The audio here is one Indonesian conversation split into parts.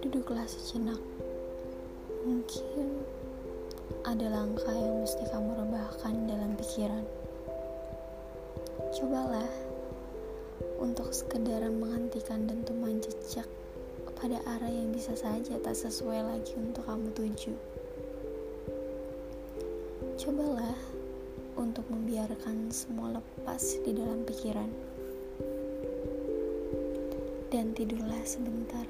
Duduklah sejenak. Mungkin ada langkah yang mesti kamu rebahkan dalam pikiran. Cobalah untuk sekedar menghentikan dentuman jejak pada arah yang bisa saja tak sesuai lagi untuk kamu tuju. Cobalah untuk membiarkan semua lepas di dalam pikiran. Dan tidurlah sebentar.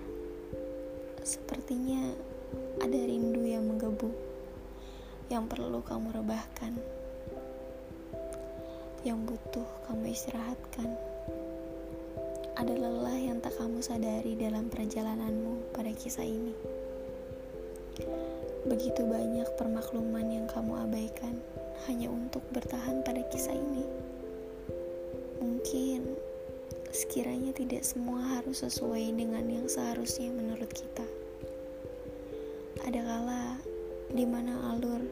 Sepertinya ada rindu yang menggebu yang perlu kamu rebahkan. Yang butuh kamu istirahatkan. Ada lelah yang tak kamu sadari dalam perjalananmu pada kisah ini. Begitu banyak permakluman yang kamu abaikan hanya untuk bertahan pada kisah ini. Mungkin sekiranya tidak semua harus sesuai dengan yang seharusnya menurut kita. Ada kala di mana alur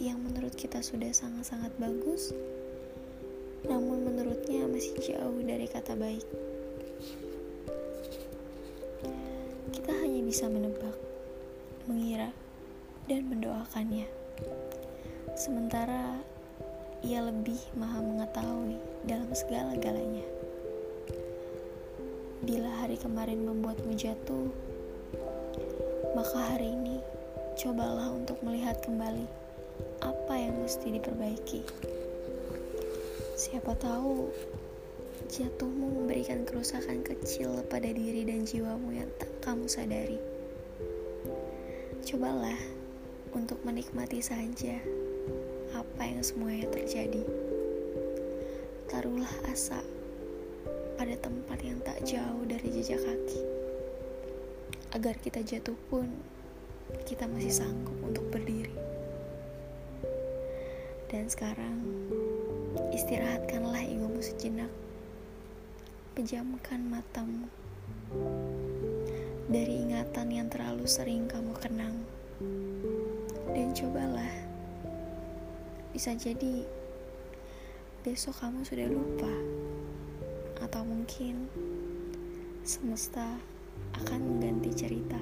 yang menurut kita sudah sangat-sangat bagus, namun menurutnya masih jauh dari kata baik. Kita hanya bisa menebak, mengira, dan mendoakannya. Sementara ia lebih maha mengetahui dalam segala-galanya. Bila hari kemarin membuatmu jatuh, maka hari ini cobalah untuk melihat kembali apa yang mesti diperbaiki. Siapa tahu jatuhmu memberikan kerusakan kecil pada diri dan jiwamu yang tak kamu sadari. Cobalah untuk menikmati saja apa yang semuanya terjadi. Taruhlah asa pada tempat yang tak jauh dari jejak kaki. Agar kita jatuh pun, kita masih sanggup untuk berdiri. Dan sekarang, istirahatkanlah egomu sejenak. Pejamkan matamu dari ingatan yang terlalu sering kamu kenang. Dan cobalah, bisa jadi besok kamu sudah lupa atau mungkin semesta akan mengganti cerita.